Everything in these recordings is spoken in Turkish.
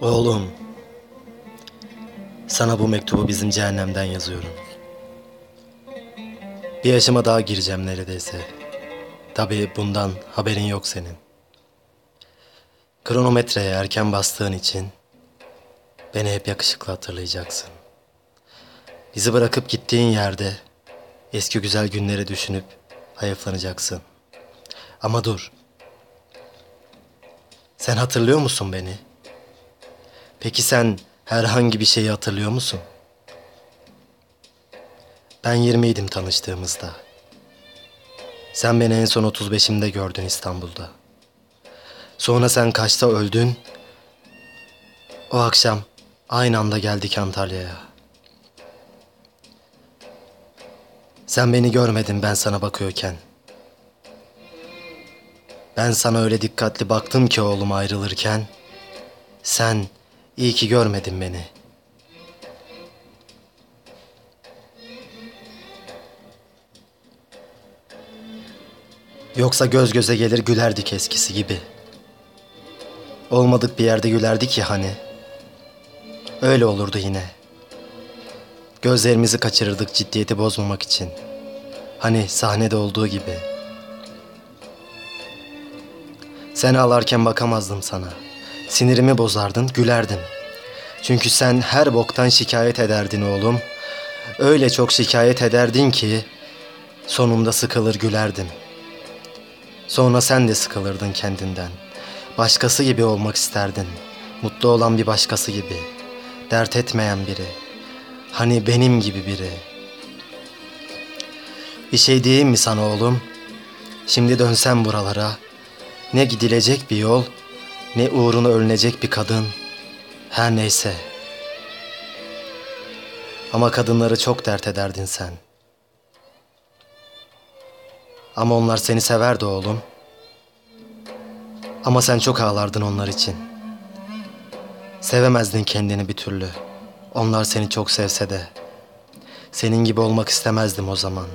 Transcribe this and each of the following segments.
Oğlum, sana bu mektubu bizim cehennemden yazıyorum. Bir yaşıma daha gireceğim neredeyse. Tabii bundan haberin yok senin. Kronometreye erken bastığın için beni hep yakışıklı hatırlayacaksın. Bizi bırakıp gittiğin yerde eski güzel günleri düşünüp hayıflanacaksın. Ama dur. Sen hatırlıyor musun beni? Peki sen herhangi bir şeyi hatırlıyor musun? Ben 20 idim tanıştığımızda. Sen beni en son 35'imde gördün İstanbul'da. Sonra sen kaçta öldün? O akşam aynı anda geldik Antalya'ya. Sen beni görmedin ben sana bakıyorken. Ben sana öyle dikkatli baktım ki oğlum ayrılırken. Sen iyi ki görmedin beni. Yoksa göz göze gelir gülerdik eskisi gibi. Olmadık bir yerde gülerdik ya hani. Öyle olurdu yine. Gözlerimizi kaçırırdık ciddiyeti bozmamak için. Hani sahnede olduğu gibi. Sen ağlarken bakamazdım sana. Sinirimi bozardın, gülerdim. Çünkü sen her boktan şikayet ederdin oğlum. Öyle çok şikayet ederdin ki sonunda sıkılır gülerdim. Sonra sen de sıkılırdın kendinden. Başkası gibi olmak isterdin. Mutlu olan bir başkası gibi. Dert etmeyen biri. Hani benim gibi biri. Bir şey diyeyim mi sana oğlum? Şimdi dönsem buralara. Ne gidilecek bir yol, ne uğruna ölünecek bir kadın. Her neyse. Ama kadınları çok dert ederdin sen. Ama onlar seni severdi oğlum. Ama sen çok ağlardın onlar için. Sevemezdin kendini bir türlü. Onlar seni çok sevse de. Senin gibi olmak istemezdim o zaman.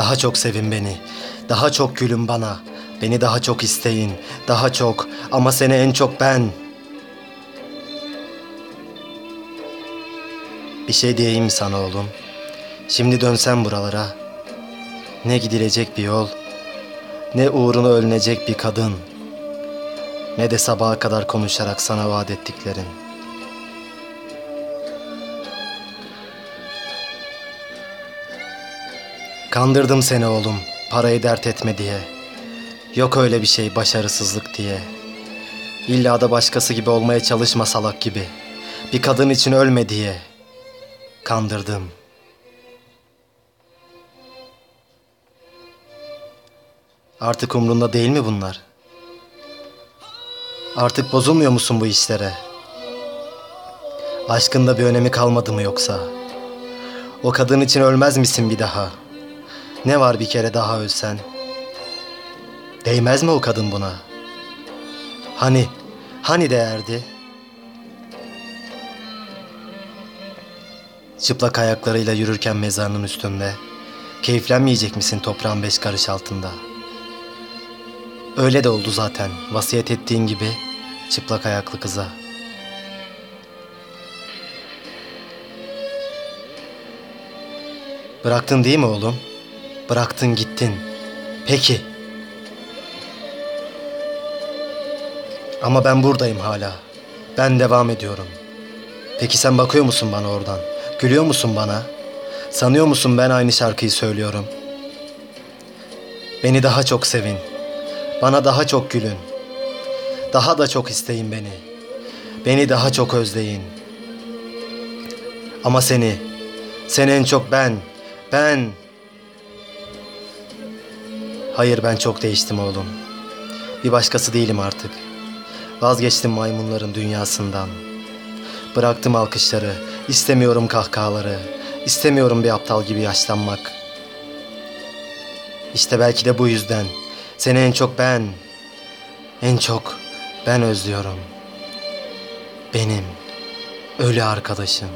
Daha çok sevin beni. Daha çok gülün bana. Beni daha çok isteyin. Daha çok ama seni en çok ben. Bir şey diyeyim sana oğlum? Şimdi dönsem buralara. Ne gidilecek bir yol, ne uğruna ölünecek bir kadın, ne de sabaha kadar konuşarak sana vaat ettiklerin. Kandırdım seni oğlum, parayı dert etme diye. Yok öyle bir şey başarısızlık diye. İlla da başkası gibi olmaya çalışma salak gibi. Bir kadın için ölme diye. Kandırdım. Artık umrunda değil mi bunlar? Artık bozulmuyor musun bu işlere? Aşkında bir önemi kalmadı mı yoksa? O kadın için ölmez misin bir daha? Ne var bir kere daha ölsen? Değmez mi o kadın buna? Hani, hani değerdi? Çıplak ayaklarıyla yürürken mezarının üstünde, keyiflenmeyecek misin toprağın beş karış altında? Öyle de oldu zaten, vasiyet ettiğin gibi çıplak ayaklı kıza. Bıraktın değil mi oğlum? Bıraktın gittin. Peki. Ama ben buradayım hala. Ben devam ediyorum. Peki sen bakıyor musun bana oradan? Gülüyor musun bana? Sanıyor musun ben aynı şarkıyı söylüyorum? Beni daha çok sevin. Bana daha çok gülün. Daha da çok isteyin beni. Beni daha çok özleyin. Ama seni, seni en çok ben, ben. Hayır ben çok değiştim oğlum. Bir başkası değilim artık. Vazgeçtim maymunların dünyasından. Bıraktım alkışları, istemiyorum kahkahaları, istemiyorum bir aptal gibi yaşlanmak. İşte belki de bu yüzden seni en çok ben, en çok ben özlüyorum. Benim ölü arkadaşım.